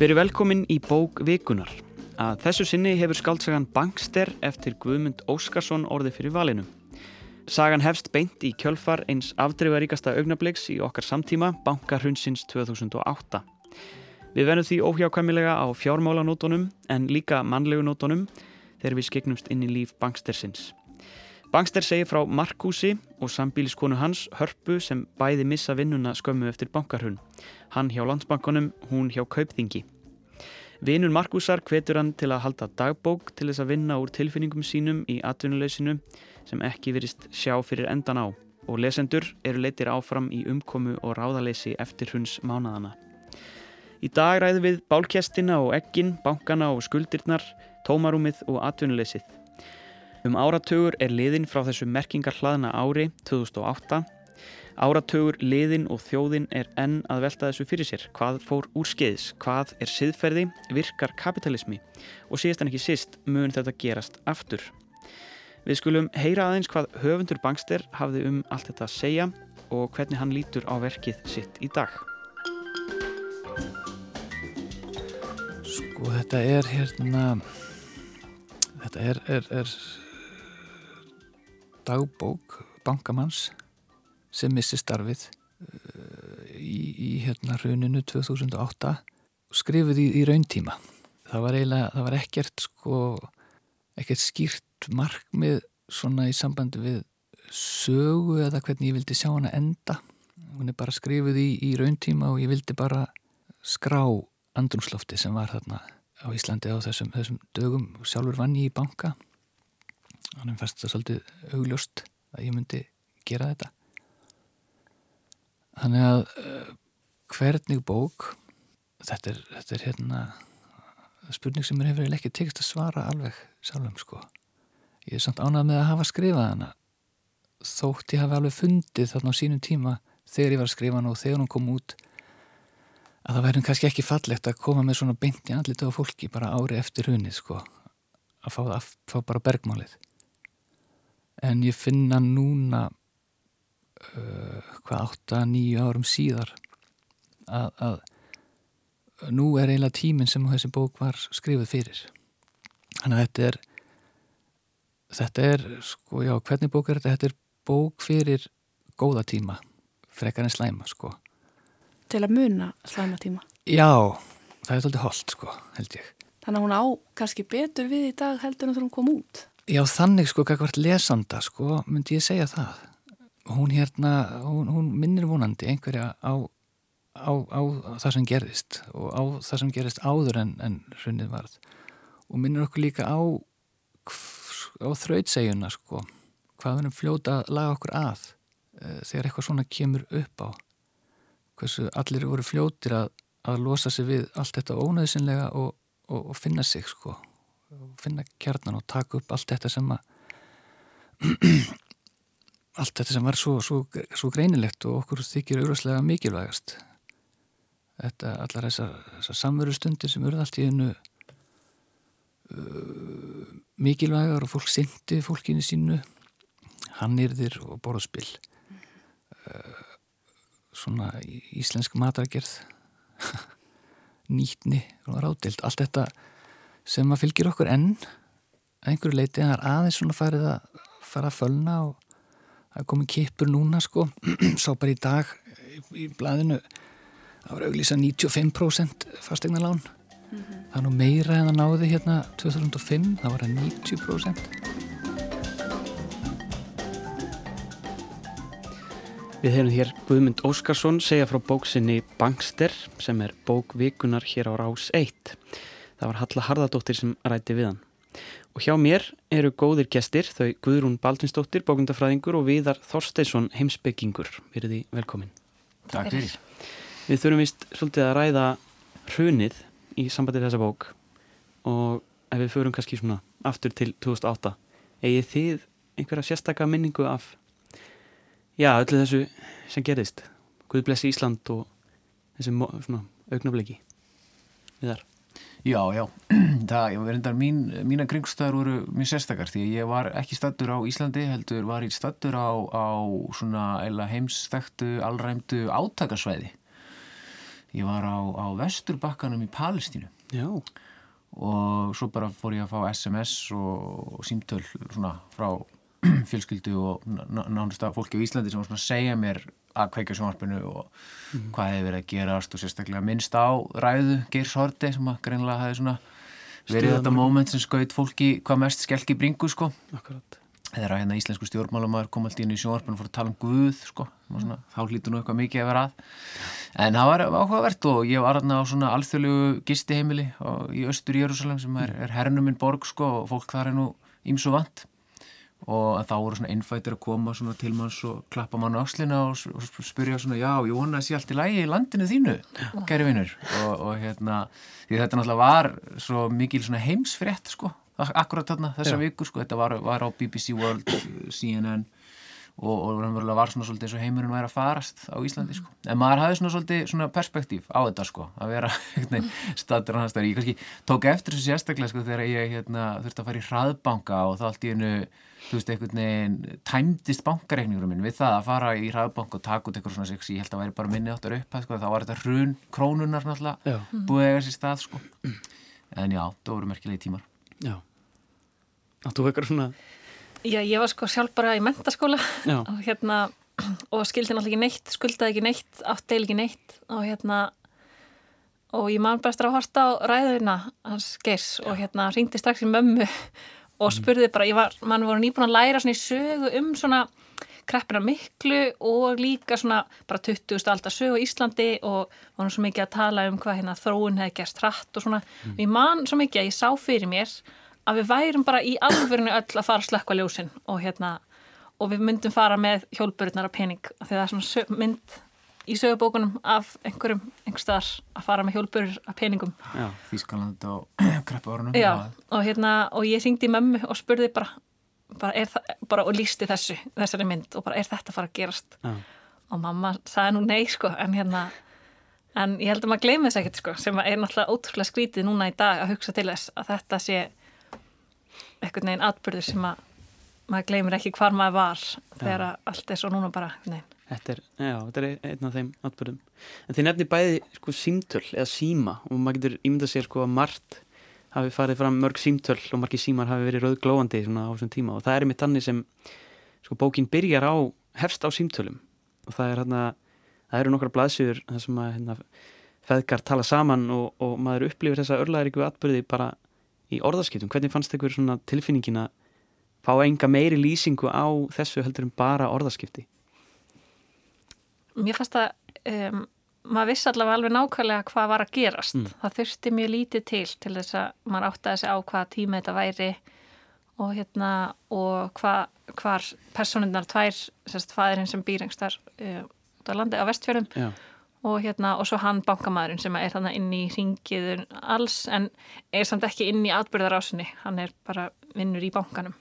Veri velkomin í bók Vikunar. Að þessu sinni hefur skaldsagan Bankster eftir Guðmund Óskarsson orði fyrir valinu. Sagan hefst beint í kjölfar eins afdreifaríkasta augnabliks í okkar samtíma, Bankarhundsins 2008. Við venum því óhjákvæmilega á fjármálanótonum en líka mannlegunótonum þegar við skeknumst inn í líf Bankstersins. Bankster segir frá Markúsi og sambíliskonu hans Hörpu sem bæði missa vinnuna skömmu eftir bankarhun. Hann hjá landsbankunum, hún hjá kaupþingi. Vinnur Markúsar hvetur hann til að halda dagbók til þess að vinna úr tilfinningum sínum í atvinnuleysinu sem ekki virist sjá fyrir endan á og lesendur eru leytir áfram í umkomu og ráðaleysi eftir hunds mánadana. Í dag ræðum við bálkjestina og ekkin, bankana og skuldirnar, tómarúmið og atvinnuleysið. Um áratögur er liðin frá þessu merkingar hlaðna ári 2008 Áratögur, liðin og þjóðin er enn að velta þessu fyrir sér. Hvað fór úr skeiðs? Hvað er siðferði? Virkar kapitalismi? Og síðast en ekki síst mun þetta gerast aftur. Við skulum heyra aðeins hvað höfundur Bankster hafði um allt þetta að segja og hvernig hann lítur á verkið sitt í dag. Sko þetta er hérna, þetta er, er, er dagbók bankamanns sem missi starfið uh, í, í hérna hruninu 2008 skrifuð í, í rauntíma. Það var eiginlega, það var ekkert sko, ekkert skýrt markmið svona í sambandi við sögu eða hvernig ég vildi sjá hana enda. Hún er bara skrifuð í, í rauntíma og ég vildi bara skrá andrumslofti sem var þarna á Íslandi á þessum, þessum dögum. Sjálfur vann ég í banka. Hann er fast að svolítið augljóst að ég myndi gera þetta Þannig að uh, hvernig bók, þetta er, þetta er hérna spurning sem mér hefur ekki tekist að svara alveg sjálfum sko. Ég er samt ánað með að hafa skrifað hana þótt ég hafi alveg fundið þarna á sínum tíma þegar ég var að skrifa hana og þegar hún kom út að það væri kannski ekki fallegt að koma með svona beint í andlita á fólki bara ári eftir hunið sko að fá, að fá bara bergmálið en ég finna núna uh, hvað 8-9 árum síðar að, að nú er eiginlega tíminn sem þessi bók var skrifuð fyrir þannig að þetta er þetta er, sko, já, hvernig bók er þetta? Þetta er bók fyrir góða tíma, frekar en slæma, sko Til að muna slæma tíma? Já, það er svolítið holdt, sko, held ég Þannig að hún á kannski betur við í dag heldur en þegar hún kom út? Já, þannig, sko, hvert lesanda, sko, myndi ég segja það hún hérna, hún, hún minnir vonandi einhverja á, á, á það sem gerðist og á það sem gerðist áður en, en hrunnið varð. Og minnir okkur líka á á þrautsegjuna sko. Hvað verðum fljóta að laga okkur að e, þegar eitthvað svona kemur upp á. Hversu allir voru fljótir að, að losa sig við allt þetta ónæðsynlega og, og, og finna sig sko. Og finna kjarnan og taka upp allt þetta sem að allt þetta sem var svo, svo, svo greinilegt og okkur þykir auðvarslega mikilvægast. Þetta allar þessar, þessar samveru stundir sem eru allt í hennu uh, mikilvægar og fólk syndi fólkinu sínu hannirðir og borðspill uh, svona íslensk matargerð nýtni og ráðdelt allt þetta sem að fylgir okkur enn einhverju leiti það er aðeins svona farið að fara að fölna og það er komið kipur núna sko. Sá bara í dag í, blæðinu það var auglísa 95% fastegna lán mm -hmm. það er nú meira en það náði hérna 2005, það var að 90% Við hefum hér Guðmund Óskarsson segja frá bóksinni Bankster sem er bókvikunar hér á Rás 1 það var Halla Harðardóttir sem ræti við hann Og hjá mér eru góðir gestir, þau Guðrún Baldvinsdóttir, bókundafræðingur og Viðar Þorsteinsson, heimsbyggingur. Verið því velkomin. Takk fyrir. Við þurfum vist svolítið að ræða hrunið í sambandið þessa bók og ef við förum kannski svona aftur til 2008, eigið þið einhverja sérstakka minningu af já, öllu þessu sem gerist? Guð blessi Ísland og þessi svona augnabliki. Viðar. Já, já, það, ég verðindar mín, mína kringstæður voru mjög sérstakar því ég var ekki stattur á Íslandi heldur var ég stattur á, á svona heimsþæktu, allræmdu átakarsvæði ég var á, á vesturbakkanum í Palestínu. Já, og svo bara fór ég að fá SMS og, símtöl svona frá fjölskyldu og ná- nánast að fólki á Íslandi sem var svona að segja mér að kveikja sjónvarpinu og hvað hefði verið að gerast og sérstaklega minnst á ræðu Geirs Horti sem að greinlega hefði svona verið þetta moment sem skaut fólki hvað mest skelki bringu sko. Akkurat. Þegar að hérna íslensku stjórnmálamæður kom alltaf inn í sjónvarpinu og fór að tala um Guð sko, svona, þá hlýtur nú eitthvað mikið að vera að. En það var áhugavert og ég var hérna á svona alþjóðlegu gistiheimili í austur Jérúsalem sem er, er hernuminn borg sko og fólk þar er nú ímsu vant og þá voru svona innfættir að koma svona til manns og klappa mann á axlina og, spyrja svona já, ég vona að sé allt í lægi í landinu þínu, kæri vinnur og, og hérna, því þetta náttúrulega var svo mikil svona heimsfrétt sko, ak- akkurat þarna þessa Já. viku sko, þetta var, var á BBC World CNN og, og raunverulega var svona svolítið eins og heimurinn væri að farast á Íslandi sko. en maður hafði svona svolítið svona perspektíf á þetta sko, að vera veginn statur hann stær, ég kannski tók eftir þessu sérstaklega sko þegar ég hérna, þurfti að fara í hraðbanka og það allt í hennu þú veist, einhvern veginn tæmdist bankareikningurum minn við það að fara í hraðbanka og taka út eitthvað svona sex, ég held að væri bara minni áttur upp sko, þá var þetta hrun krónunar náttúrulega Já, búið að eiga sér stað sko. En já, það voru merkilegi tímar. Já. Áttu eitthvað svona? Já, ég var sko sjálf bara í mentaskóla og hérna og skildi náttúrulega ekki neitt, skuldaði ekki neitt átti eiginlega ekki neitt og hérna og ég man bara eftir að horta á ræðuna hans Geirs og hérna ringdi strax í mömmu og spurði bara, ég var, mann voru nýbúin að læra svona í sögu um svona kreppina miklu og líka svona bara 20. aldar sögu á Íslandi og voru svo mikið að tala um hvað hérna þróun hefði gerst hratt og svona. Og ég man svo mikið að ég sá fyrir mér að við værum bara í alvörinu öll að fara að slökka ljósin og hérna og við myndum fara með hjólburðnar af pening. Því það er svona mynd í sögubókunum af einhverjum einhver staðar að fara með hjólburður af peningum. Já, Þískaland á kreppu árunum Já, og hérna, og ég syngdi mömmu og spurði bara, bara, er það, bara og lísti þessu, þessari mynd og bara er þetta að fara að gerast? Já, og mamma sagði nú nei sko en hérna, en ég held að maður gleymi þess ekkert sko, sem er náttúrulega ótrúlega skrítið núna í dag að hugsa til þess að þetta sé einhvern veginn atbyrður sem að maður gleymir ekki hvar maður var þegar að allt er svo núna bara veginn. þetta er, já, þetta er einn af þeim atbyrðum. En þið nefnir bæði sko símtöl eða síma og maður getur ímyndað sér sko að margt hafi farið fram mörg símtöl og margir símar hafi verið rauðglóandi svona á þessum tíma og það er einmitt þannig sem sko bókin byrjar á hefst á símtölum og það er hérna það eru nokkra blaðsjöður þar sem að hérna, feðgar tala saman og, og maður upplifir þessa örlæðaríku atbyrði bara í orðaskiptum. Hvernig fannst að fá enga meiri lýsingu á þessu heldur en bara orðaskipti? Mér fannst að um, maður vissi allavega alveg nákvæmlega hvað var að gerast. Mm. Það þurfti mjög lítið til til þess að maður áttaði sig á hvaða tími þetta væri og hérna og hva, hvar personinnar tvær, sérst fæðirinn sem býr engstar uh, út á landi á vestfjörðum Já, og hérna og svo hann bankamæðurinn sem er þannig inn í ringiður alls en er samt ekki inn í atbyrðarásinni, hann er bara vinnur í bankanum.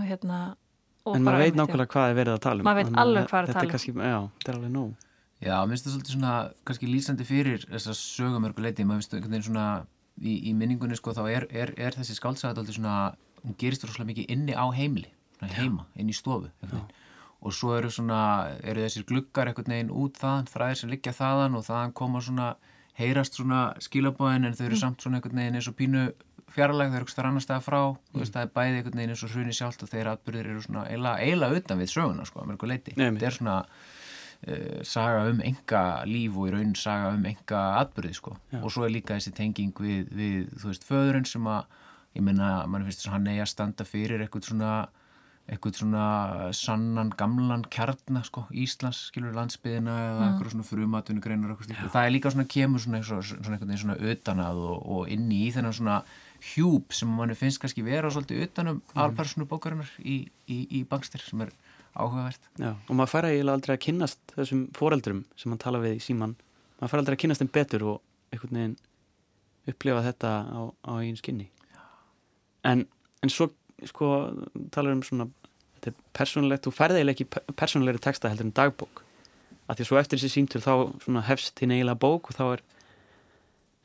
Og hérna og en bara maður veit já. nákvæmlega hvað er verið að tala um. Maður veit alveg hvað er að þetta tala um. kannski, Já, þetta er alveg nóg. Já, mér finnst það svolítið svona kannski lýsandi fyrir þessa sögumörgu leiti maður finnst einhvern veginn svona í, í minningunni sko þá er, er, er þessi skáldsæða alltaf svona, hún gerist rosalega mikið inni á heimili, svona heima, inn í stofu og svo eru svona eru þessir gluggar einhvern veginn út þaðan fræðir sem liggja þaðan og þaðan koma svona heyrast svona skilabóðin en þau eru samt svona einhvern veginn eins og pínu fjarlæg, þau eru eitthvað annar stað frá þú veist, það er bæði einhvern veginn eins og hruni sjálft og þeir atbyrðir eru svona eiginlega eiginlega utan við söguna sko, að mörgu leiti þetta er svona uh, saga um enga líf og í raun saga um enga atbyrði sko. Og svo er líka þessi tenging við, við þú veist, föðurinn sem að ég menna, mann finnst þess að hann eigi að standa fyrir eitthvað svona eitthvað svona sannan gamlan kjarna sko, Íslands, skilur landsbyðina eða eitthvað svona greinar eitthvað slíkt. Og það er líka svona kemur svona, svona, svona svona utanað og, og inn í þennan svona hjúp sem mann finnst kannski vera svolítið utanum mm. alpersonu bókarinnar í, í, í bangstir sem er áhugavert Já, og maður fær eiginlega aldrei að kynnast þessum foreldrum sem hann tala við í síman. Maður fær aldrei að kynnast þeim betur og einhvern veginn upplifa þetta á, á einn skinni. En, en svo sko talar um svona þetta er persónulegt, þú færði eiginlega ekki pe- persónulegri texta heldur en dagbók af því að svo eftir þessi símtur þá svona hefst hinn eiginlega bók og þá er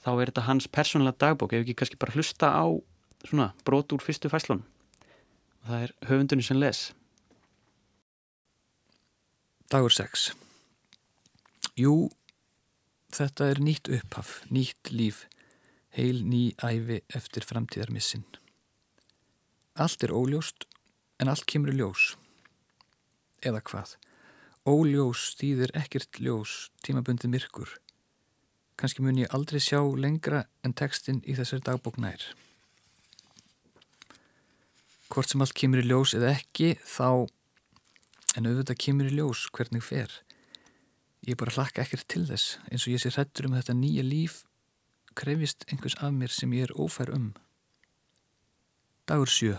þá er þetta hans persónulega dagbók ef ekki kannski bara hlusta á svona brot úr fyrstu fæslun og það er höfundunni sem les Dagur 6 Jú, Þetta er nýtt upphaf, nýtt líf, heil ný æfi eftir framtíðarmissin. Allt er óljóst en allt kemur ljós. Eða hvað? Óljós stýðir ekkert ljós, tímabundið myrkur. Kanski mun ég aldrei sjá lengra en textin í þessari dagbók nær. Hvort sem allt kemur í ljós eða ekki, þá, en auðvitað kemur í ljós hvernig fer. Ég bara hlakka ekkert til þess, eins og ég sé hrettur um þetta nýja líf, krefist einhvers af mér sem ég er ófær um. Dagur sjö.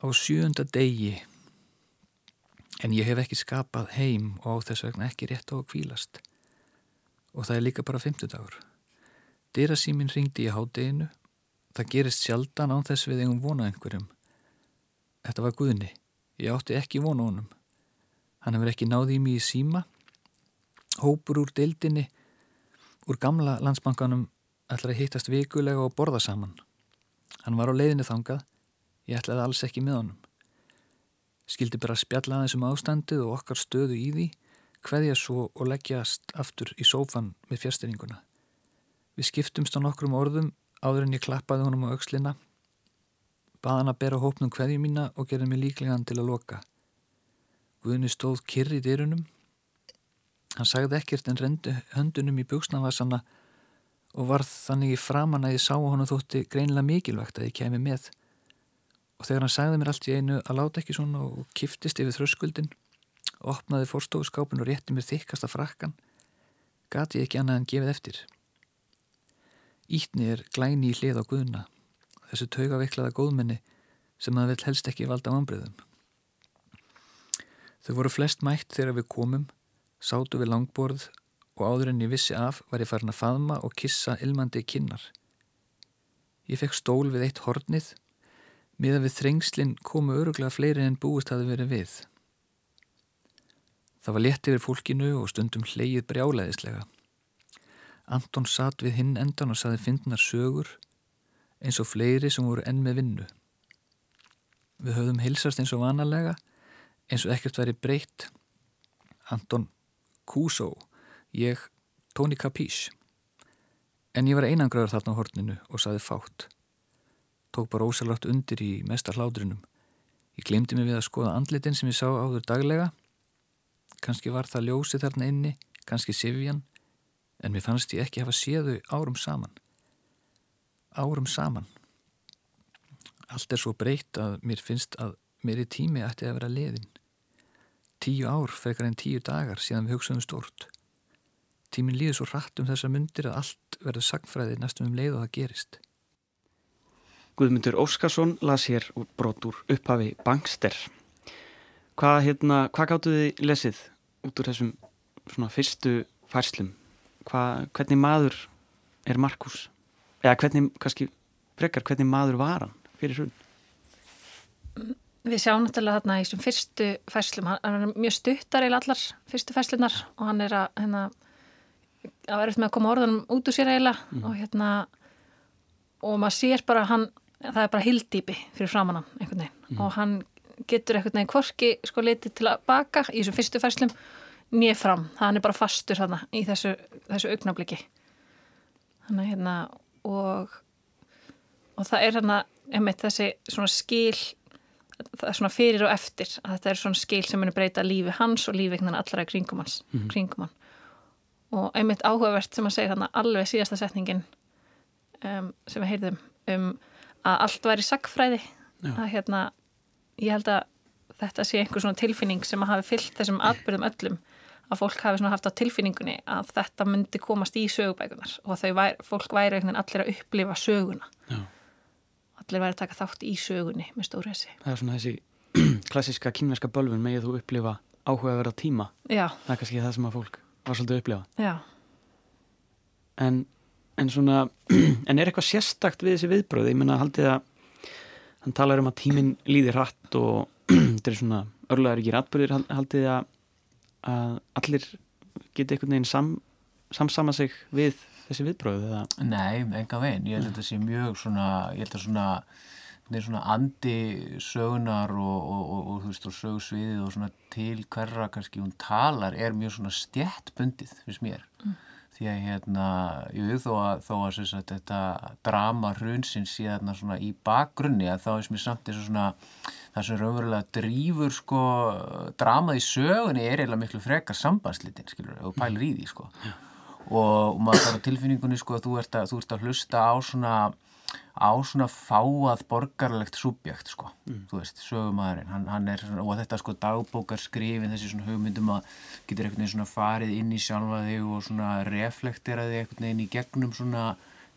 Á sjöunda degi, en ég hef ekki skapað heim og á þess vegna ekki rétt á að kvílast og það er líka bara fymtudagur. Dyrasímin ringdi í hádeginu. Það gerist sjaldan án þess við eigum vona einhverjum. Þetta var Guðni. Ég átti ekki vona honum. Hann hefur ekki náði í mig í síma. Hópur úr deildinni, úr gamla landsbankanum, ætlar að hittast vikulega og borða saman. Hann var á leiðinu þangað. Ég ætlaði alls ekki með honum. Skildi bara spjalla aðeins um ástandið og okkar stöðu í því hveðja svo og leggjast aftur í sófan með fjärstyringuna. Við skiptumst á nokkrum orðum áður en ég klappaði honum á aukslina, baðan að bera hópnum hveðju mína og gerði mig líklegan til að loka. Guðni stóð kyrri í dyrunum. Hann sagði ekkert en rendi höndunum í buksnavassana og varð þannig í framann að ég sá honum þótti greinilega mikilvægt að ég kemi með. Og þegar hann sagði mér allt í einu að láta ekki svona og kiftist yfir þröskuldin opnaði fórstóðskápin og rétti mér þykkasta frakkan, gati ekki annað en gefið eftir. Ítni er glæni í hlið á guðuna, þessu taugaveiklaða góðmenni sem það vil helst ekki valda vanbröðum. Þau voru flest mætt þegar við komum, sátu við langborð og áður en ég vissi af var ég farin að faðma og kissa ilmandi kinnar. Ég fekk stól við eitt hornið, miða við þrengslinn komu öruglega fleiri en búist hafi verið við. Það var létt yfir fólkinu og stundum hleyið brjáleðislega. Anton satt við hinn endan og saði fyndnar sögur eins og fleiri sem voru enn með vinnu. Við höfðum hilsast eins og vanalega eins og ekkert væri breytt. Anton Kuso, ég Tony Capiche. En ég var einangraður þarna á horninu og saði fátt. Tók bara ósalagt undir í mesta hládrunum. Ég glemdi mig við að skoða andlitin sem ég sá áður daglega kannski var það ljósi þarna inni, kannski sifjan, en mér fannst ég ekki hafa séðu árum saman. Árum saman. Allt er svo breytt að mér finnst að mér í tími ætti að vera leðin. Tíu ár frekar en tíu dagar síðan við hugsaðum stort. Tímin líður svo rætt um þessa myndir að allt verður sagfræði næstum um leið og það gerist. Guðmundur Óskarsson las hér brot úr upphafi Bankster. Hvað, hérna, hvað gáttu þið lesið út úr þessum svona fyrstu færslum Hva, hvernig maður er Markus eða hvernig, kannski frekar hvernig maður var hann fyrir hrun Við sjáum náttúrulega þarna í þessum fyrstu færslum hann er mjög stuttar eða allar fyrstu færslunar og hann er að hérna, að verður með að koma orðunum út úr sér eiginlega mm. og hérna og maður sér bara hann það er bara hildýpi fyrir einhvern veginn mm. og hann getur eitthvað neginn kvorki sko litið til að baka í þessum fyrstu færslum nýja fram, er bara fastur þarna í þessu, þessu augnabliki þannig hérna og og það er hérna einmitt þessi svona skil það er svona fyrir og eftir að þetta er svona skil sem munir breyta lífi hans og lífi allra kringum hans mm -hmm. kringum og einmitt áhugavert sem að segja þannig alveg síðasta setningin um, sem við heyrðum um að allt væri sagfræði Já. að hérna ég held að þetta sé einhver svona tilfinning sem að hafi fyllt þessum atbyrðum öllum að fólk hafi svona haft á tilfinningunni að þetta myndi komast í sögubækunar og þau væri, fólk væri einhvern veginn allir að upplifa söguna. Já. allir væri að taka þátt í sögunni með stóru hessi Það er svona þessi klassiska kynverska bölvun megið þú upplifa áhuga að vera tíma? Já. það er kannski það sem að fólk var svolítið að upplifa. En, en svona en er eitthvað sérstakt við þessi viðbröð ég menna haldið að hann talar um að tíminn líðir hratt og þetta er svona örlaður ekki rættbörðir haldið að, að allir geti einhvern veginn sam, samsama sig við þessi viðbröðu eða? Nei, enga veginn, ég held að þetta sé mjög svona, ég held að svona þetta er svona andi sögunar og, og, og, og þú veist og sögursviðið og svona til hverra kannski hún talar er mjög svona stjættbundið fyrst mér því að hérna, jú þó að, þó að sagt, þetta drama hrunsinn sé þarna svona í bakgrunni að þá er sem ég samt og svona það sem raunverulega drýfur sko dramað í sögunni er eiginlega miklu frekar sambandslitin skilur, og pælir í því sko og maður þarf tilfinningunni sko að þú ert að, þú ert að hlusta á svona á svona fáað borgarlegt subjekt sko, þú veist, sögumæðurinn hann, hann er, svona- og þetta sko dagbókar skrifin, þessi svona hugmyndum að getur einhvern veginn svona farið inn í sjálfa þig og svona reflektera þig einhvern veginn í gegnum svona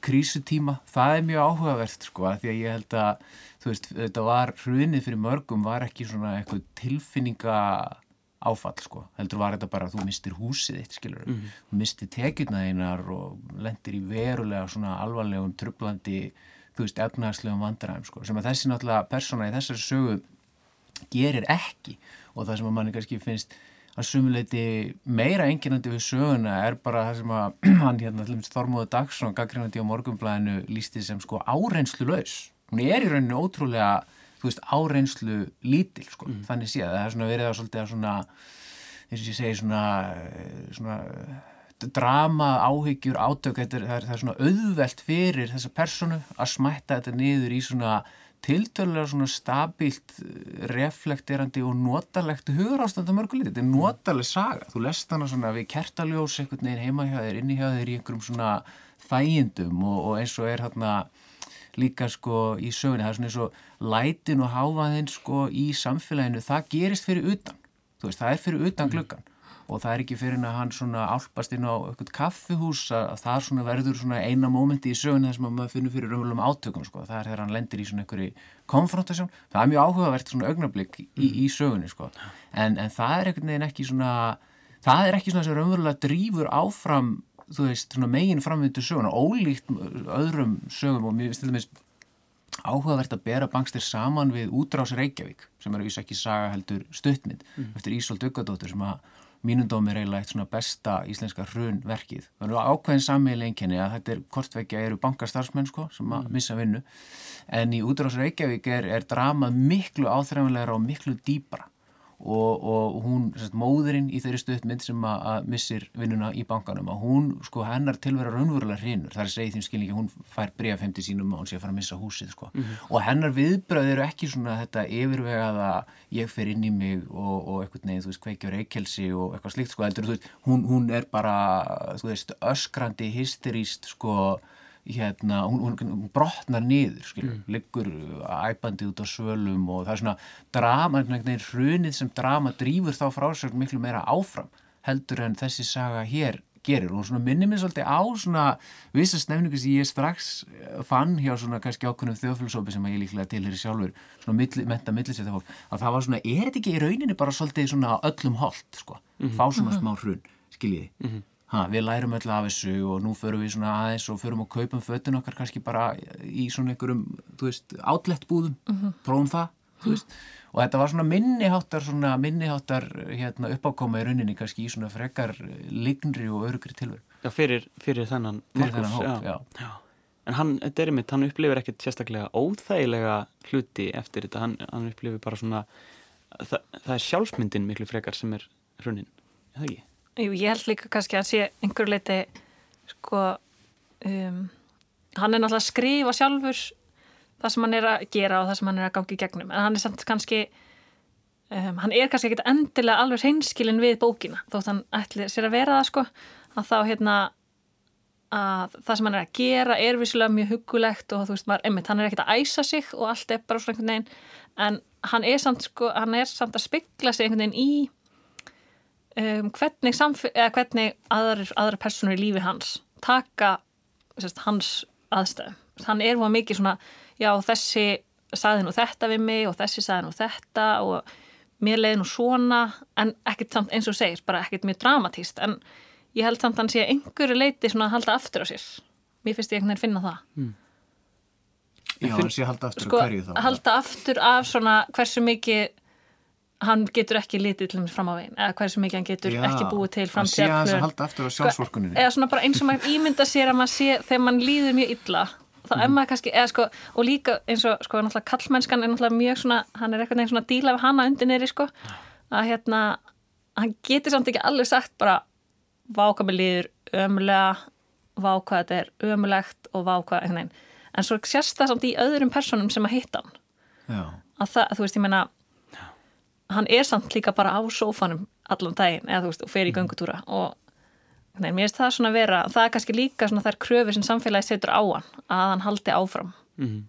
krísutíma, það er mjög áhugavert sko, af því að ég held að þú veist, þetta var, hrunið fyrir mörgum var ekki svona eitthvað tilfinninga áfall sko, heldur var þetta bara að þú mistir húsið þitt, skilur þú mistir tekjurna þínar og lendir í verulega svona alvarlegum trublandi, þú veist, efnaðslegum vandræðum sko, sem að þessi náttúrulega persóna í þessari sögu gerir ekki. Og það sem að manni kannski finnst að sumuleiti meira enginandi við söguna er bara það sem að hann hérna til dæmis Þormóður Dagsson, gaggrínandi á morgunblæðinu lísti sem sko áreynslu laus hún er í rauninu ótrúlega þú veist, áreynslu lítil sko, þannig séð, það er svona verið að svolítið að svona, eins og ég segi svona, eh, svona eh, drama, áhyggjur, átök er, það, er, það er svona auðvelt fyrir þessa personu að smætta þetta niður í svona tiltölulega svona stabílt eh, reflekterandi og notalegt hugurástand að mörgulegt, þetta er notaleg saga. Þú lest hana svona við kertaljós einhvern veginn heima hjá þér, inni hjá þér í einhverjum svona þægindum og, og eins og er hérna líka sko í sögunni, það er svona eins og lætin og háfaðinn sko í samfélaginu, það gerist fyrir utan. Þú veist, það er fyrir utan gluggan og það er ekki fyrir en að hann svona álpast inn á eitthvað kaffihús að, að það svona verður svona eina mómenti í sögunni þar sem að maður finnur fyrir raunverulegum átökum sko, það er þegar hann lendir í svona einhverju konfrontasjón, það er mjög áhugavert svona augnablík í, í sögunni sko. En, en það er einhvern veginn ekki svona það er ekki svona sem raunverulega drýfur áfram þú veist, megin framvindu söguna, ólíkt öðrum sögum og mér finnst til dæmis áhugavert að bera bangstir saman við útrás Reykjavík sem er að vísa ekki saga heldur stuttmynd eftir Ísolt Duggadóttur sem að mínundómi er eiginlega eitt svona besta íslenska hrunverkið. Það eru ákveðin sammeil einkenni að þetta er kortveikja eru bankastarfsmenn sko sem að missa vinnu. En í útrás Reykjavík er, er dramað miklu áþræfanlegra og miklu dýpra og, og hún, sérst, móðurinn í þeirri stuttmynd sem að, að missir vinnuna í bankanum að hún, sko, hennar tilvera raunverulega hrinur, það er að segja í þeim skilningi hún fær 50 sínum og hún sé að fara að missa húsið sko. og hennar viðbröð eru ekki svona þetta yfirvegaða ég fer inn í mig og, og eitthvað neginn, þú veist, kveikja reykjelsi og eitthvað slíkt, sko, heldur, þú veist, hún, hún er bara, þú veist, öskrandi hysteríst, sko hérna, hún, hún, brotnar niður skilur, mm. liggur æpandi út á svölum og það er svona drama, einhvern veginn hrunið sem drama drýfur þá frásögn miklu meira áfram heldur en þessi saga hér gerir. Og svona minnir mér svolítið á svona vissa snefningu sem ég strax fann hjá svona kannski ákveðnum þjóðfélagsópi sem ég líklega tilheri sjálfur svona milli, menta millisetta fólk að það var svona, er þetta ekki í rauninni bara svolítið svona öllum holt sko, fá svona smá hrun skiljiði Ha, við lærum öll af þessu og nú förum við svona aðeins og förum og kaupum fötun okkar kannski bara í svona einhverjum, þú veist, outletbúðum, mm -hmm. prófum það, þú veist, og þetta var svona minniháttar, svona minniháttar hérna, uppákoma í rauninni kannski í svona frekar lignri og örugri tilverð. Já, fyrir, fyrir þennan Fyrir Markús, þennan hóp, já. já. En hann, þetta er einmitt, hann upplifir ekkert sérstaklega óþægilega hluti eftir þetta, hann, hann upplifir bara svona, það, það er sjálfsmyndin miklu frekar sem er hrunin, er það ekki? Jú, ég held líka kannski að sé einhverju leiti sko um, hann er náttúrulega að skrifa sjálfur það sem hann er að gera og það sem hann er að gangi í gegnum. En hann er samt kannski um, hann er kannski ekkit endilega alveg hreinskilin við bókina þótt hann ætli sér að vera það sko. Að þá hérna að það sem hann er að gera er vissulega mjög hugulegt og þú veist maður, einmitt, hann er ekkit að æsa sig og allt er bara svona einhvern veginn. En hann er samt sko, hann er samt að spegla sig einhvern veginn í um, hvernig, hvernig aðrar, aðrar personur í lífi hans taka sérst, hans aðstæðum. Hann er hún mikið svona, já þessi sagði nú þetta við mig og þessi sagði nú þetta og mér leiði nú svona en ekkert samt eins og segir, bara ekkert mjög dramatíst en ég held samt að hann sé að einhverju leiti svona að halda aftur á sér. Mér finnst ég einhvern veginn finna það. Já, hann sé að halda aftur Sko, að hverju þá. að halda aftur af svona hversu mikið hann getur ekki litið til mér fram á veginn eða hversu mikið hann getur Já, ekki búið til Hann sé að framtíðarplön. halda aftur á sjálfsvorkuninni. eða svona bara eins og maður ímynda sér að maður sé þegar maður líður mjög illa þá er maður kannski, eða sko, og líka eins og sko, náttúrulega kallmennskan er náttúrulega mjög svona, hann er eitthvað neginn svona að díla við hana undir neyri sko, að hérna hann getur samt ekki alveg sagt bara váka með líður ömulega, váka þetta er ömulegt og váka, en svo sérst það samt í öðrum personum sem að hitta hann. Að það, þú veist, ég meina hann er samt líka bara á sófanum allan daginn, eða þú veist, og fer í göngutúra og nei, mér finnst það svona vera það er kannski líka svona þær kröfur sem samfélagi setur á hann, að hann haldi áfram Mhm.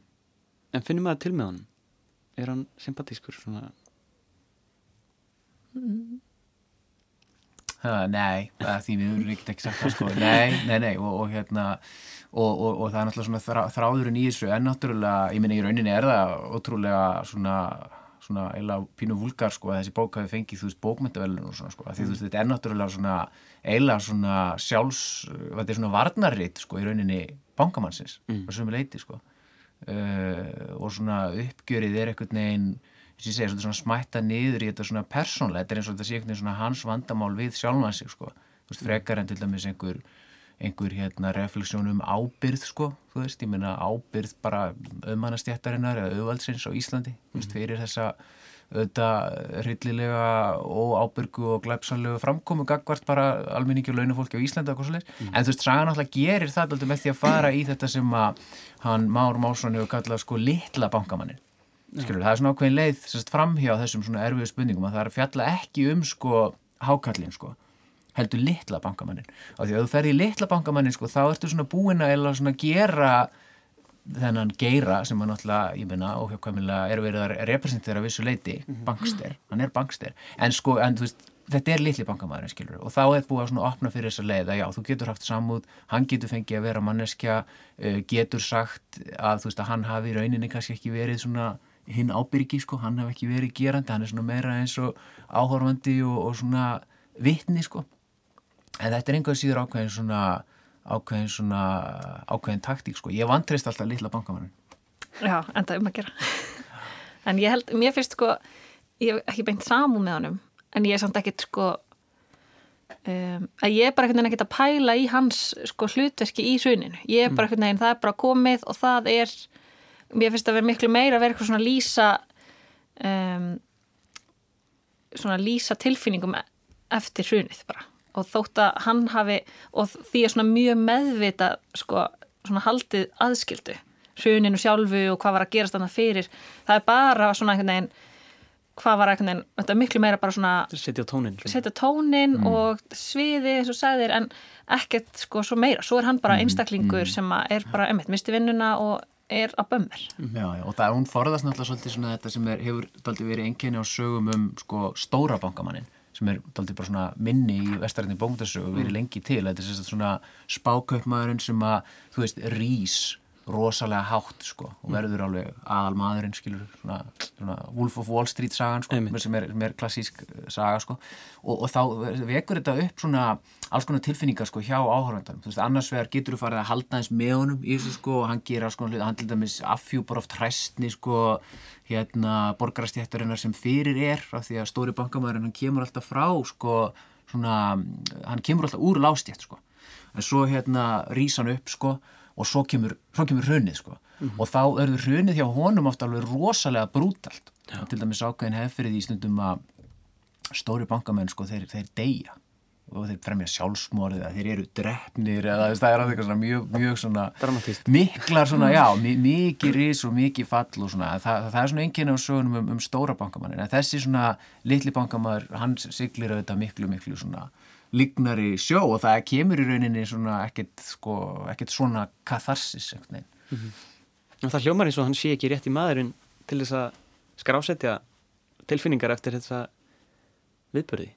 En finnum maður til með honum? Er hann sympatískur svona? Ha, nei, það því við erum ekkert ekki sagt það sko, nei, nei, nei og, og hérna og, og, og það er náttúrulega svona þrá, þráðurinn í þessu en náttúrulega, ég minna í rauninni er það ótrúlega svona svona eila pínu vulgar sko að þessi bók hafi fengið þú veist bókmyndavelun og svona sko. Því þú veist þetta er náttúrulega svona eila svona sjálfs, þetta er svona varnarrit sko í rauninni bankamannsins mm. og sem er leiti sko. Uh, og svona uppgjörið er einhvern veginn að ég segja svona smætta niður í þetta svona persónlega, þetta er eins og þetta sé einhvern veginn svona hans vandamál við sjálfan sig sko. Þú veist frekar en til dæmis einhver einhver hérna refleksjón um ábyrð sko, þú veist, ég meina ábyrð bara auðmannastjættarinnar eða auðvaldsins á Íslandi, þú veist, fyrir þessa auðvitað hryllilega og ábyrgu og glæpsanlegu framkomu gagvart bara almenningi og launafólki á Íslandi og hvað svo leys, en þú veist, Sagan alltaf gerir það alltaf með því að fara í þetta sem að hann Már Másson hefur kallað sko litla bankamannin skilur, það er svona ákveðin leið sérst framhjá þessum svona erfiðu spurningum að það er að fjalla ekki um sko hákallin sko heldur litla bankamannin og því að þú ferði í litla bankamannin sko þá ertu svona búin að eða svona gera þennan geira sem að náttúrulega, ég meina, óhjákvæmilega er verið að representera vissu leiti, bankster. Hann er bankster, en sko en þú veist, þetta er litli bankamæðurinn, skilur og þá er búið að svona opna fyrir þessa leið að já, þú getur haft samúð, hann getur fengið að vera manneskja, uh, getur sagt að þú veist að hann hafi í rauninni kannski ekki verið svona hinn ábyrgi sko, hann hafi ekki verið gerandi, hann er svona meira eins og áhorfandi og, og svona vitni sko en þetta er einhver síður ákveðin svona ákveðin svona ákveðin taktík sko, ég vantrist alltaf litla bankamannin Já, en það er um að gera. En ég held, mér finnst sko ég hef ekki beint samú með honum en ég er samt ekkit sko um, að ég er bara veginn ekkit að pæla í hans sko hlutverki í hruninu. Ég er bara einhvern veginn, það er bara komið og það er mér finnst að vera miklu meira að vera eitthvað svona lýsa um, svona lýsa tilfinningum eftir hrunið bara og þótt að hann hafi og því er svona mjög meðvita sko svona haldið aðskildu hruninu sjálfu og hvað var að gerast þannig fyrir. Það er bara svona einhvern veginn hvað var einhvern veginn, þetta er miklu meira bara svona Setja tónin setja tónin og sviði eins og sagðir en ekkert sko svo meira. Svo er hann bara einstaklingur sem að er bara emitt, misti vinnuna og er á bömmir Já, já, og það, hún forðast náttúrulega svolítið svona þetta sem er, hefur verið einkenni á sögum um sko stóra bankamannin sem er daldið bara svona minni í vestarinni bóngdarsögu og verið lengi til, þetta er svona spákaupmaðurinn sem að, þú veist, rís rosalega hátt sko og verður alveg aðal maðurinn skilur svona, svona Wolf of Wall Street sagan sko sem er, sem er klassísk saga sko. Og, og þá vekur þetta upp svona alls konar tilfinningar sko hjá áhörvendanum þú veist annars vegar getur þú farið að halda eins með honum í þessu sko og hann gera sko hlut hann til dæmis affjúpar oft hræstni sko hérna borgarastjættarinnar sem fyrir er af því að stóri bankamæðurinn hann kemur alltaf frá sko svona hann kemur alltaf úr lástjætt sko. En svo hérna rís hann upp sko og svo kemur, svo kemur hrunið sko. Og þá verður hrunið hjá honum ofta alveg rosalega brútalt. Og til dæmis ákveðin hef fyrir því stundum að stóri bankamenn sko þeir, þeir deyja. Og þeir fremja sjálfsmorðið eða þeir eru drefnir eða það er svona mjög, mjög svona Dramatískt. miklar svona, já, mi mikið ris og mikið fall og svona, það, það er svona einnkynna á sögunum um, um stóra bankamannin, en þessi svona litli bankamæður, hann siglir auðvitað miklu, miklu svona lignari sjó og það kemur í rauninni svona ekkert, sko, ekkert svona katharsis, veginn. Og það hljómar eins og hann sé ekki rétt í maðurinn til þess að skrásetja tilfinningar eftir þessa viðbörði,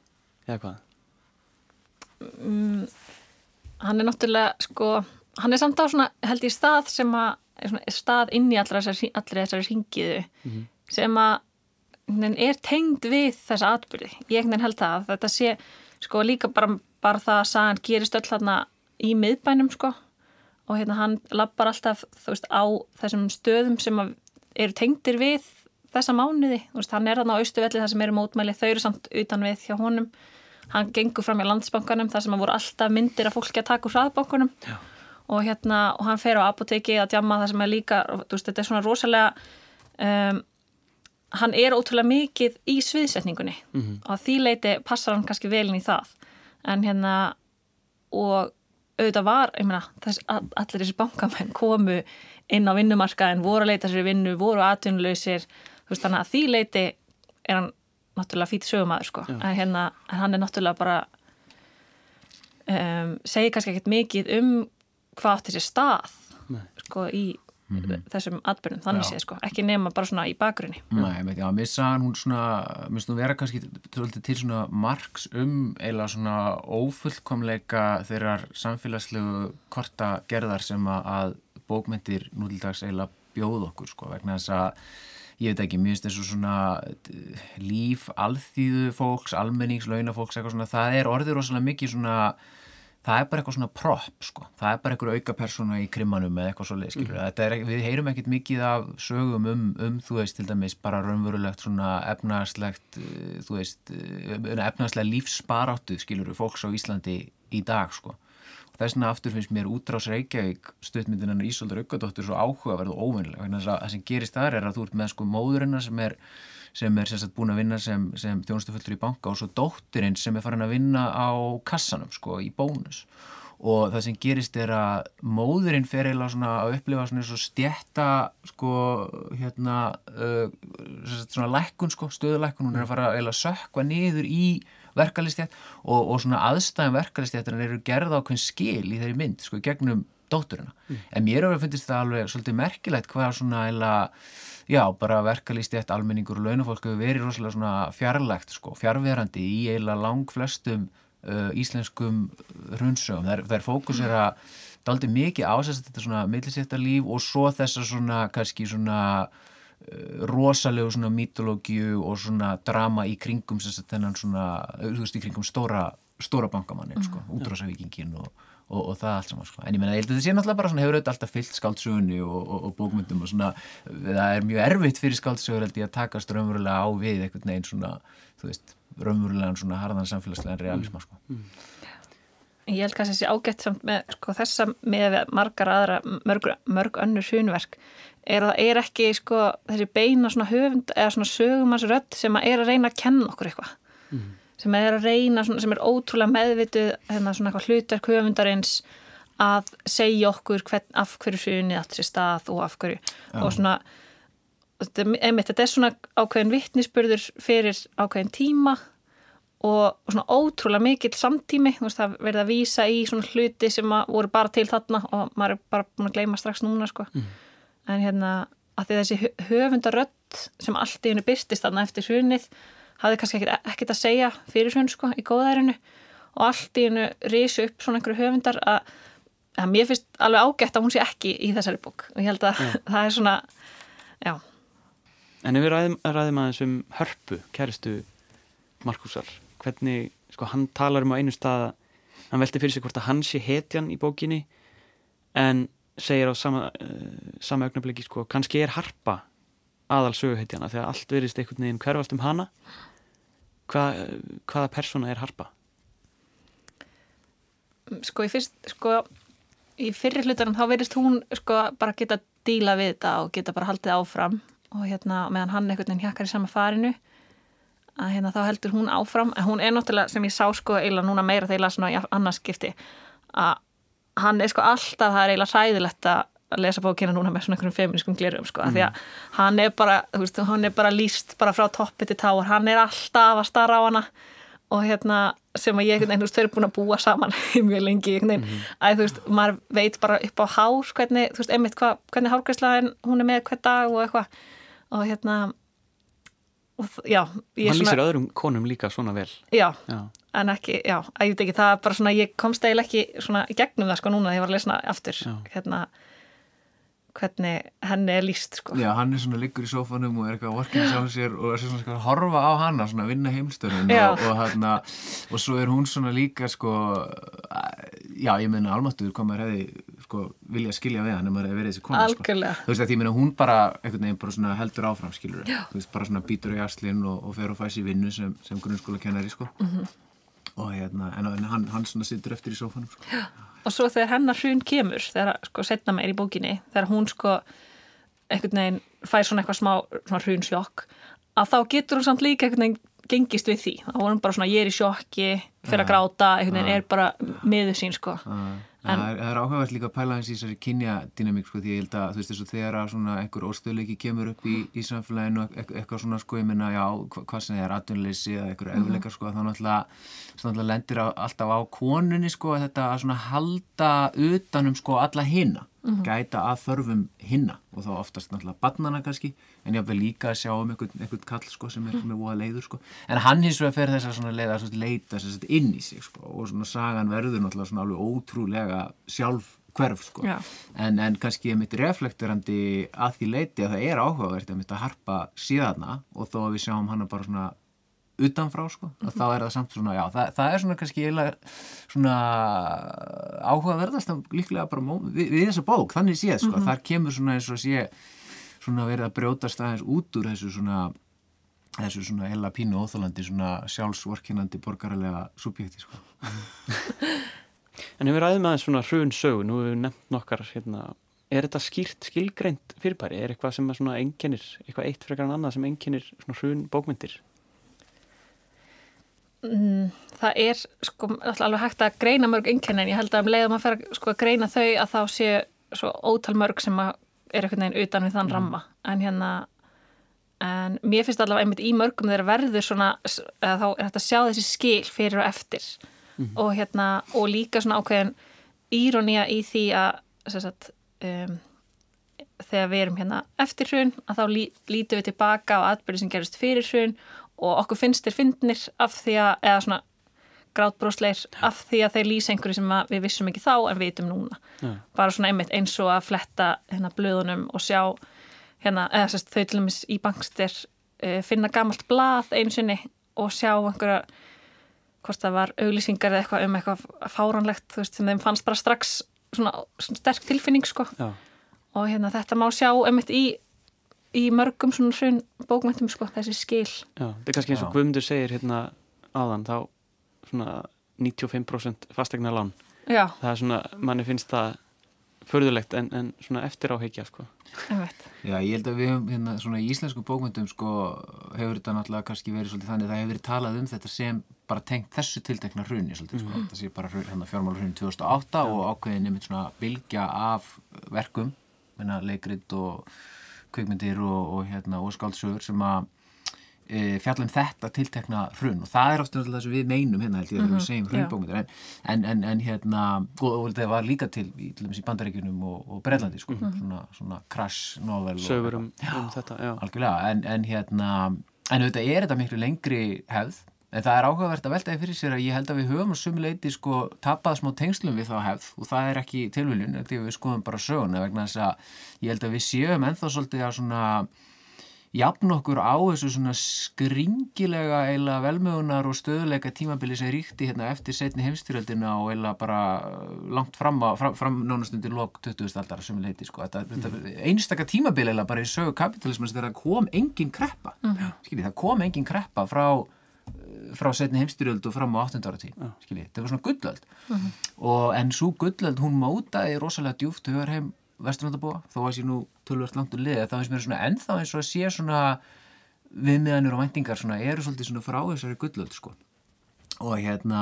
eða hvað? hann er náttúrulega sko, hann er samt á svona held ég stað sem að er svona, stað inn í allra þessari, þessari ringiðu sem að hann er tengd við þessa atbyrði ég held það að þetta sé sko líka bara, bara það að sagan gerist öll þarna í miðbænum sko. Og hérna hann lappar alltaf þú veist á þessum stöðum sem að eru tengdir við þessa mánuði, þú veist hann er þarna á austuvelli það sem eru mótmæli, þau eru samt utan við hjá honum. Hann gengur fram í landsbankanum þar sem að voru alltaf myndir af fólki að taka úr hraðbankunum og hérna, og hann fer á apoteki að djamma það sem er líka, þú veist, þetta er svona rosalega um, hann er ótrúlega mikið í sviðsetningunni. Og að því leiti passar hann kannski velin í það. En hérna og auðvitað var, ég meina, þess, all- allir þessi bankamenn komu inn á vinnumarkaðin, voru að leita sér vinnu, voru atvinnulausir, þú veist, þannig að því leiti er hann náttúrulega fýtt sögumæður, sko, en hérna en hann er náttúrulega bara um, segir kannski ekkert mikið um hvað átti sér stað Nei. sko, í þessum atbyrnum, þannig séð, sko, ekki nema bara svona í bakgrunni. Nei, með, já, mér sagði hún svona, mér finnst hún vera kannski til svona marks um eila svona ófullkomleika þeirrar samfélagslegu korta gerðar sem að, að bókmyndir nútildags eila bjóð okkur, sko, vegna þess að ég veit ekki, mér finnst þessu svona líf, alþýðu fólks, almennings, launafólks, eitthvað svona, það er orðið rosalega mikið svona það er bara eitthvað svona prop sko. það er bara eitthvað auka persóna í krimmanum eða eitthvað svoleið, skilur mm. er, við heyrum ekkit mikið af sögum um, um þú veist, til dæmis, bara raunverulegt svona efnarslegt uh, þú veist, uh, efnarslega lífsbaráttu skilur fólks á Íslandi í dag sko. þess vegna aftur finnst mér útrás Reykjavík stuttmyndinan Ísoldur Aukadóttur svo áhugaverð og óvinnileg þess að það sem gerist þar er að þú ert með sko móðurina sem er sem er sagt búin að vinna sem, sem þjónustufulltur í banka og svo dóttirinn sem er farin að vinna á kassanum sko í bónus. Og það sem gerist er að móðurinn fer eiginlega svona að upplifa svona og stjætta sko hérna uh, svona lækkun sko, stöðulækkun. Hún er að fara eiginlega að sökva niður í verkalistjætt og, og svona aðstæðan verkalistjættina eru gerða ákveðin skil í þeirri mynd sko gegnum dótturina. En mér hefur fundist það alveg svolítið merkilegt hvað svona eiginlega já, bara verkalýstjætt almenningur og launafólk hefur verið rosalega svona fjarlægt sko, fjarverandi í eiginlega lang flestum uh, íslenskum hrunsögum. Það er, er fókusera daldið mikið ásæst þetta svona millisættarlíf og svo þessa svona kannski svona uh, rosalegu svona mítológiu og svona drama í kringum þennan svona, uh, þú veist, í kringum stóra, stóra bankamannin, sko, útrásavíkingin og Og, og það allt saman sko. en ég meina, ég held að þetta sé náttúrulega bara svona hefur auðvitað alltaf fyllt skáldsögunni og, og, og bókmyndum og svona, það er mjög erfitt fyrir skáldsögur held ég að takast raunverulega á við einhvern veginn svona, þú veist raunverulegan svona harðan samfélagslegan realisma sko. Ég held kannski að þessi ágætt samt með sko, þessa með margar aðra mörg, mörg önnur sunverk er að það er ekki sko, þessi beina svona höfund eða svona sögumansrödd sem að er að reyna að kenna okkur eitthvað sem er að reyna, svona, sem er ótrúlega meðvituð hérna svona eitthvað hlutverk höfundarins að segja okkur hvern, af hverju sunni átt sér stað og af hverju. Og svona einmitt, þetta er svona ákveðin vittnisspurður fyrir ákveðin tíma og, og svona ótrúlega mikill samtími, veist það verið að vísa í svona hluti sem voru bara til þarna og maður er bara búin að gleyma strax núna sko. en hérna að því þessi hö- höfundarödd sem allt í hennu byrstist þarna eftir hrunið hafði kannski ekkert, að segja fyrir hrun sko í góðærinu. Og allt í hennu risu upp svona einhverju höfundar að, að mér finnst alveg ágætt að hún sé ekki í þessari bók. Og ég held að það er svona já, En ef við ræðum, ræðum aðeins um hörpu, kæristu Markusar, hvernig, sko, hann talar um á einu stað að hann velti fyrir sig hvort að hann sé hetjan í bókinni en segir á sama, uh, sama augnabliki, sko, kannski er harpa aðal söguhetjana þegar allt verðist einhvern veginn hverfast um hana Hva, hvaða persóna er harpa? sko í fyrst sko í fyrri hlutunum þá verðist hún sko bara geta díla við þetta og geta bara haldið áfram og hérna meðan hann einhvern veginn hjakkar í sama farinu að hérna þá heldur hún áfram en hún er náttúrulega sem ég sá sko eiginlega núna meira þegar ég las svona í annarskipti að hann er sko alltaf það er eiginlega hræðilegt að að lesa bókina núna með svona einhverjum feminískum glerum sko, mm. því að hann er bara þú veist, hann er bara líst bara frá toppi til táar, hann er alltaf að starra á hana og hérna sem að ég þú veist, þau eru búin að búa saman mjög lengi, veginn, að þú veist maður veit bara upp á hár hvernig, þú veist, einmitt hva, hvernig hárgræslaðin hún er með hvern dag og eitthvað. Og hérna og, já, ég Hann er lýsir svona öðrum konum líka svona vel. Já, Já, en ekki, já, ég veit ekki það er bara svona, ég komst eiginlega ekki svona gegnum það sko núna þegar ég var að lesna aftur. Já. hérna hvernig henni er líst sko Já, hann er svona liggur í sófanum og er eitthvað vorkinn sjá sér og er svona að horfa á hana svona að vinna heimstöðun Já. og, og, hana, og svo er hún svona líka sko já, ég meina almáttuður hvað maður hefði sko vilja skilja við hann ef maður hefði verið þessi kona sko. Þú veist að ég meina hún bara einhvern veginn bara svona heldur áfram skilur þú veist bara svona býtur í aslinn og, og fer og fæs í vinnu sem, sem grunnskóla kennari sko Mhm. og hérna, en, hann, hann svona sittur eftir í sófanum sko. Og svo þegar hennar hrun kemur þegar sko setna meir í bókinni þegar hún sko einhvern veginn fær svona eitthvað smá svona hrun sjokk að þá getur hún samt líka einhvern veginn gengist við því. Þá er hún bara svona ég er í sjokki fyrir að gráta einhvern veginn er bara miður sín sko En, það, er, er áhugavert líka að pæla eins í þessari kynja dynamík sko því ég held að þú veist þess að þegar að svona einhver óstöðleiki kemur upp í, í samfélaginu eitthvað, eitthvað svona sko ég minna já hva, hvað sem er atvinnleysi eða einhver efleikar sko þá náttúrulega, lendir á, alltaf á konunni sko að þetta að svona halda utanum sko alla hinna mm -hmm. gæta að þörfum hinna og þá oftast náttúrulega barnana kannski en ég hafði líka að sjá um einhvern, einhvern kall sko sem er, er óa leiður sko. En hann hins vegar fer þess að leita þess að inn í sig sko og svona sagan verður náttúrulega svona alveg ótrúlega sjálf hverf sko en, en kannski ég mitt reflekturandi að því leiti að það er áhugavert að mitt að harpa síðana og þó að við sjáum hann bara svona utanfrá sko, mm -hmm. þá er það samt svona, já, það, það er svona kannski eiginlega svona áhugaverðast líklega bara við, við þessa bók, þannig séð sko, mm -hmm. þar kemur svona eins og sé svona verið að brjótast aðeins út úr þessu svona þessu svona hella pínu óþálandi svona sjálfsvorkinandi borgaralega subjekti sko En ef við ræðum aðeins svona hrun sögu, nú hefur við nefnt nokkar hérna, er þetta skýrt skilgreint fyrirbæri, er eitthvað sem er svona enginnir, eitthvað eitt frekar en annað sem enginnir svona hrun bókmyndir? Mm, það er sko alveg hægt að greina mörg einkenni en ég held að um leiðum að fara sko, að greina þau að þá sé svo ótal mörg sem er einhvern veginn utan við þann mm. ramma en hérna en mér finnst allavega einmitt í mörgum þeirra verður svona þá er hægt að sjá þessi skil fyrir og eftir mm. og hérna og líka svona ákveðin írónía í því að sagt, um, þegar við erum hérna eftir hrun að þá lí, lítum við tilbaka á atbyrði sem gerist fyrir hrun og okkur finnst þér fyndnir af því að, eða svona grátbrósleir af því að þeir lýsa einhverju sem við vissum ekki þá en vitum núna ja. bara svona einmitt eins og að fletta hérna blöðunum og sjá hérna, eða sérst þau til dæmis í bangstir uh, finna gamalt blað einu sinni og sjá einhverja hvort það var auglýsingar eða eitthvað um eitthvað fáránlegt þú veist sem þeim fannst bara strax svona, svona sterk tilfinning sko ja. og hérna þetta má sjá einmitt í í mörgum svona hrun bókmæntum sko, þessi skil Já, þetta er kannski eins og Guðmundur segir hérna áðan, þá svona 95% fastegna lán Já. það er svona, manni finnst það förðulegt en, en svona eftir áheikja sko. Já, ég held að við hefum hérna svona í íslensku bókmyndum sko hefur þetta náttúrulega kannski verið svolítið þannig það hefur verið talað um þetta sem bara tengt þessu tiltekna hrunni svolítið sko, mm. það sé bara hérna, fjármálurhrunni 2008 Já. og ákveðin nefnit svona bilgja af verkum, leikrit og kvikmyndir og, og, hérna, og skáldsögur sem að e, fjalla um þetta tiltekna hrun. Og það er ofta það sem við meinum hérna held ég að við segjum hrunbókmyndir en, en, en, en hérna og, og þetta var líka til í, í bandaríkunum og Breitlandi sko, mm -hmm. svona, svona crash novel sögur um, um þetta, já. algjörlega, en hérna en auðvitað er þetta miklu lengri hefð En það er áhugavert að veltaði fyrir sér að ég held að við höfum á sumuleiti sko tapað smá tengslum við þá hefð og það er ekki tilviljun, þegar við skoðum bara söguna vegna þess að ég held að við séum ennþá svolítið að svona jafn okkur á þessu svona skringilega eila velmögunar og stöðuleika tímabili sem ríkti hérna eftir setni heimstyrjöldina og eila bara langt fram, fram, fram nánastundir lok 20. aldar að sumuleiti sko. Þetta, mm. þetta einstaka tímabili eila bara í sögu kapitalismans þegar kom engin kreppa, mm. Skilji, það kom engin kreppa frá frá setni heimstyrjöld og fram á 18. ára tí það var svona gullöld. Uh -huh. og en svo gullöld hún mótaði rosalega djúft höfur heim vesturlandabúa. Þó að sé nú tölvört langt úr liða þá finnst mér svona ennþá eins og að sé svona viðmiðanir og væntingar svona eru svolítið svona frá þessari gullöld sko. Og hérna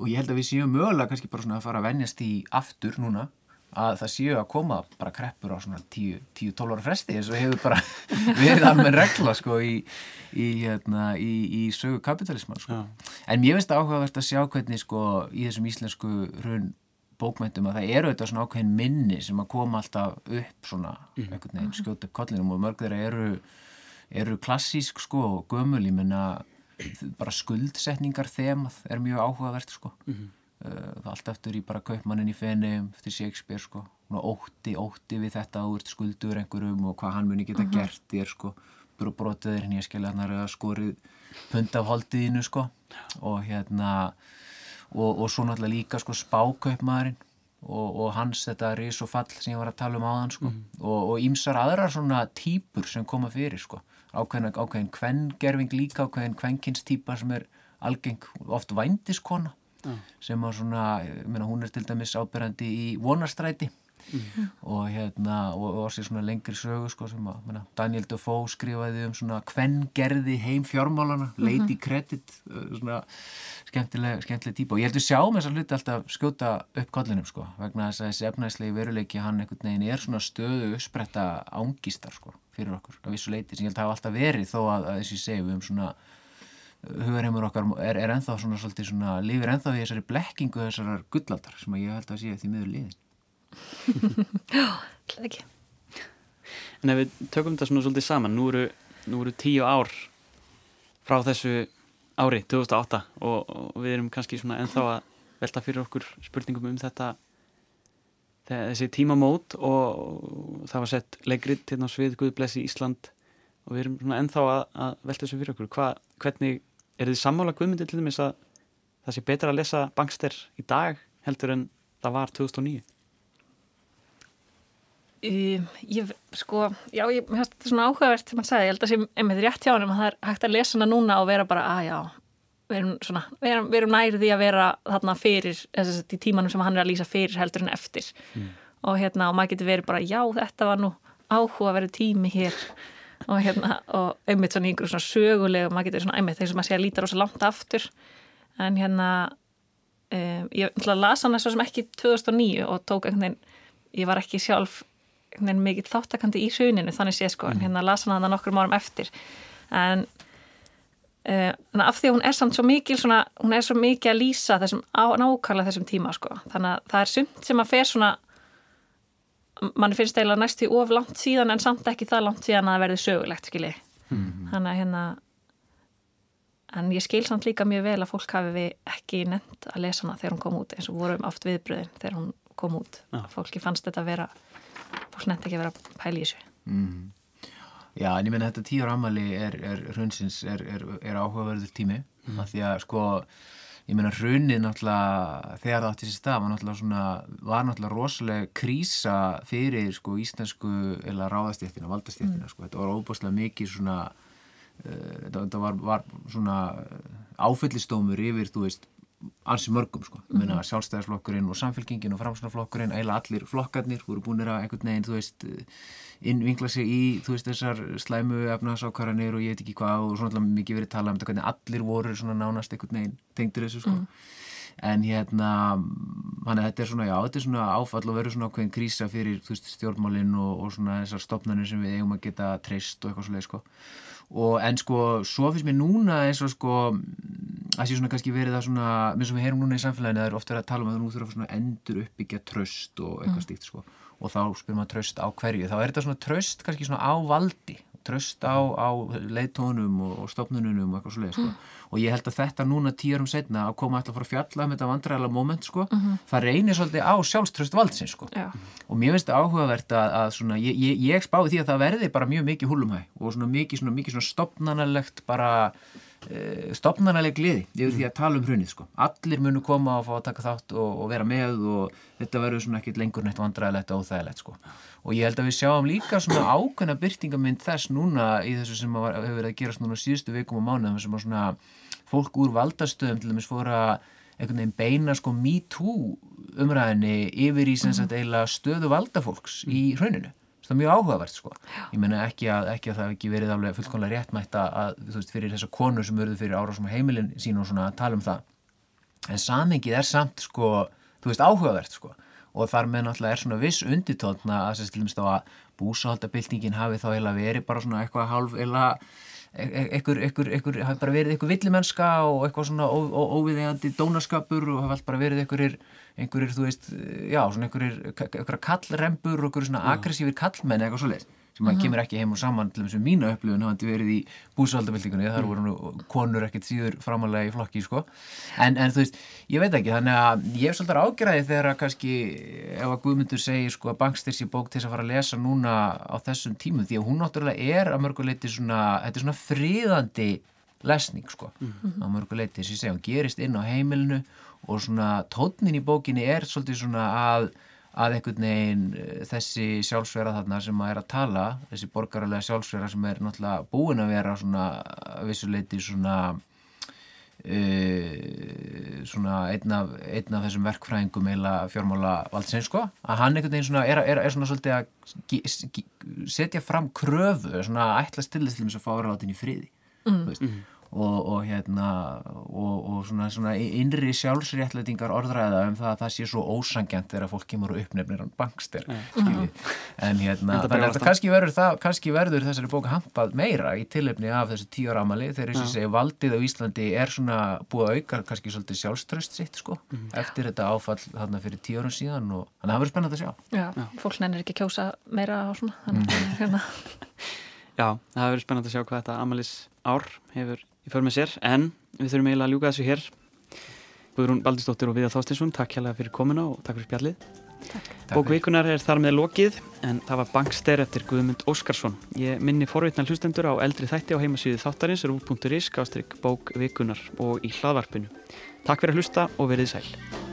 og ég held að við séum mögulega kannski bara svona að fara að vennjast í aftur núna að það séu að koma bara kreppur á svona 10-12 ára fresti eins og hefur bara verið alveg regla sko í, í, hérna, í, í sögu kapitalisman sko. en mér finnst það áhugavert að sjá hvernig sko í þessum íslensku hrun bókmæntum að það eru auðvitað svona ákveðin minni sem að koma alltaf upp svona mm. einhvern veginn skjóta upp kollinum og mörg þeirra eru, eru klassísk sko og gömul, ég menna bara skuldsetningar þemað er mjög áhugavert sko mm uh, allt eftir í bara kaupmannin í fenum eftir Shakespeare sko ótti, ótti við þetta og ert skuldur einhverjum og hvað hann muni geta uh mhm. -huh. gert þér sko brotiðir hérna ég skilja hann að skorið pund af holdiðinu sko og hérna og, og svo náttúrulega líka sko spákaupmaðurinn og, og hans þetta ris og fall sem ég var að tala um áðan sko mm. og ímsar aðrar svona týpur sem koma fyrir sko ákveðin, ákveðin kvengerfing líka ákveðin kvenkinstýpa sem er algeng oft vændiskona sem að svona, meina hún er til dæmis áberandi í vonarstræti. Og hérna og, og sér svona lengri sögu sko sem að meina, Daniel Defoe skrifaði um svona hvern gerði heim fjármálana Lady Credit uh, svona skemmtileg, skemmtileg típa. Og ég heldur sjá með þess að hluti alltaf skjóta upp kollinum sko vegna þess að þessi efnæðslegi veruleiki hann einhvern veginn er svona stöðu uppspretta ángistar sko fyrir okkur á vissu leiti sem ég held að hafa alltaf verið þó að, að þessi segjum um svona hugarheimur okkar er, er ennþá svona svolítið svona lifir ennþá í þessari blekkingu þessarar gullaldar sem að ég held að sé því miður liðin Hlað ekki. En ef við tökum þetta svona svolítið saman, nú eru, nú eru tíu ár frá þessu ári, 2008 og, og við erum kannski svona ennþá að velta fyrir okkur spurningum um þetta þessi tímamót og það var sett leikrit hérna á svið Guðblessi Ísland og við erum svona ennþá að, að velta þessu fyrir okkur. Hva, hvernig er þið sammála Guðmyndi til dæmis að það sé betra að lesa bankster í dag heldur en það var 2009? Um, ég, sko, já, ég, mér finnst þetta svona áhugavert sem hann sagði, ég held að sem einmitt rétt hjá hann að það er hægt að lesa hana núna og vera bara, að já, við erum svona, við erum, við erum nærið því að vera þarna fyrir, þess að í tímanum sem hann er að lýsa fyrir heldur en eftir. Og hérna, og maður getur verið bara, já, þetta var nú áhugaverið tími hér og hérna, og einmitt svona einhverju svona söguleg, maður getur svona einmitt, þegar sem maður sé að líta rosa langt aftur. En hérna um, ég ætla að lasa hann þess að sem ekki 2009 og tók einhvern veginn, ég var ekki sjálf einhvern veginn mikið þáttakandi í hruninu þannig sé sko, en hérna lasa hann það nokkur árum eftir. En uh, að af því að hún er samt svo mikil svona, hún er svo mikið að lýsa þessum á, nákvæmlega þessum tíma sko, þannig að það er sumt sem að fer svona mann finnst eiginlega næstu of langt síðan en samt ekki það langt síðan að það verði sögulegt skilji, þannig að hérna en ég skil samt líka mjög vel að fólk hafi við ekki nefnt að lesa hana þegar hún kom út eins og vorum oft viðbröðin þegar hún kom út. Já. fólki fannst þetta að vera fólk nefnt ekki að vera að pæla í þessu. Já, en ég meina þetta tíur ammali er, er hrunsins er, er, er áhugaverður tími. Mm. af því að sko ég meina hrunið náttúrulega þegar það átti sér stað var náttúrulega svona var náttúrulega rosalega krísa fyrir sko íslensku eða ráðastjættina, valdastjættina sko, þetta var óbúslega mikið svona uh, þetta, var, var svona áfyllistómur yfir, þú veist ansi mörgum sko, ég meina sjálfstæðisflokkurinn og samfélkingin og framsunarflokkurinn eiginlega allir flokkarnir voru búinir að einhvern veginn, þú veist innvingla sig í, þú veist, þessar slæmu efnahagsákvarðanir og ég veit ekki hvað og svona mikið verið talað um þetta hvernig allir voru svona nánast einhvern veginn tengdur þessu sko. En hérna hann þetta er svona, já, þetta er svona áfall og verður svona ákveðin krísa fyrir, þú veist, stjórnmálinn og, og svona þessar stopnarnir sem við eigum að geta treyst og eitthvað svoleið, sko og en sko, svo finnst mér núna eins og sko að sé svona kannski verið að svona, eins og við heyrum núna í samfélaginu það er ofta verið að tala um að nú þurfa svona endur uppbyggja tröst og eitthvað mm. stíkt sko. Og þá spyrum maður tröst á hverju? Þá er þetta svona tröst kannski svona á valdi tröst á, á leitónum og, stofnununum og eitthvað svoleið sko. og ég held að þetta núna tíurum setna að koma alltaf að fjalla um þetta vandræðala moment sko, það reynir svolítið á sjálfströst valdsins sko Já. og mér finnst það áhugavert að, að svona, ég, ég, ég spáði því að það verði bara mjög mikið húlumhæ og svona mikið svona, mikið svona stopnanalegt bara e, stopnanaleg gleði yfir því að tala um hrunið sko. allir munu koma og fá að taka þátt og, og vera með og þetta verður svona ekkit lengur neitt vandræðilegt og óþægilegt sko. og ég held að við sjáum líka svona ákveðna byrtingamind þess núna í þessu sem að, hefur verið að gerast núna síðustu vikum og mánuðum sem að svona fólk úr valdastöðum til dæmis fóra einhvern veginn beina sko me too umræðinni yfir í sem sagt eiginlega stöðu valdafólks í hrauninu það er mjög áhugavert sko. Ég menna ekki að, ekki að það hef ekki verið alveg fullkonlega réttmætt að, þú veist, fyrir þessar konur sem verður fyrir árásum heimilin sín og svona að tala um það. En samengið er samt sko þú veist, áhugavert sko. Og þar með náttúrulega er svona viss undirtótna að þess til dæmis þá að búsahaldabildingin hafi þá eiginlega verið bara svona eitthvað hálf eiginlega ekkur, ekkur, ekkur, hafi bara verið eitthvað villimennska og eitthvað svona óviðegandi dónaskapur og hafi allt bara verið einhverjir, einhverjir, þú veist, já, svona einhverjir, kallrembur og einhverjir svona aggressífir kallmenn eitthvað svo leiðis sem að kemur ekki heim og saman til þess að mína upplifun hafandi verið í búsaldabildingunni þar voru nú konur ekkert síður framalega í flokki sko. en, en þú veist, ég veit ekki þannig að ég hef svolítið ágjörði þegar að kannski ef að Guðmundur segir sko að bankstyrsi bók til þess að fara að lesa núna á þessum tímum því að hún náttúrulega er að mörguleiti svona, þetta er svona friðandi lesning sko á mörguleiti þess að ég segja, hún gerist inn á heimilinu og svona tónnin í bókinni er svolítið svona að að einhvern veginn eh, þessi sjálfsvera þarna sem að er að tala þessi borgaralega sjálfsvera sem er náttúrulega búin að vera svona vissuleiti svona uh, svona einn af, einn af þessum verkfræðingum eila fjármála valdsins sko. Að hann einhvern veginn svona er, er, er svona svolítið að setja fram kröfu svona ætlast til þess til þess að fá að vera látin í friði mm. Og, og hérna og, og svona, svona innri sjálfsréttlætingar orðræða um það að það sé svo ósangjant þegar fólk kemur og uppnefnir hann bankster en hérna þannig að það. kannski verður, það, kannski verður þessari bók hampað meira í tilefni af þessu tíu ára amali þegar þessi segi valdið á Íslandi er svona búið að auka kannski svolítið sjálfströst sitt sko eftir þetta áfall þarna fyrir tíu árum síðan og þannig að það verður spennandi að sjá. Já, fólk nennir ekki að kjósa meira og svona þannig að hérna. Já, það verður spennandi að sjá hvað þetta amalis ár hefur í för með sér en við þurfum eiginlega að ljúka þessu hér. Guðrún Baldistóttir og Viða Þástinsson takk hérlega fyrir komuna og takk fyrir spjallið. Takk. Bók fyrir. vikunar er þar með lokið en það var bankster eftir Guðmund Óskarsson. Ég minni forvitna hlustendur á eldri þætti á heimasíðu þáttarins rú.is, gástrík bók vikunar og í hlaðvarpinu. Takk fyrir að hlusta og verið sæl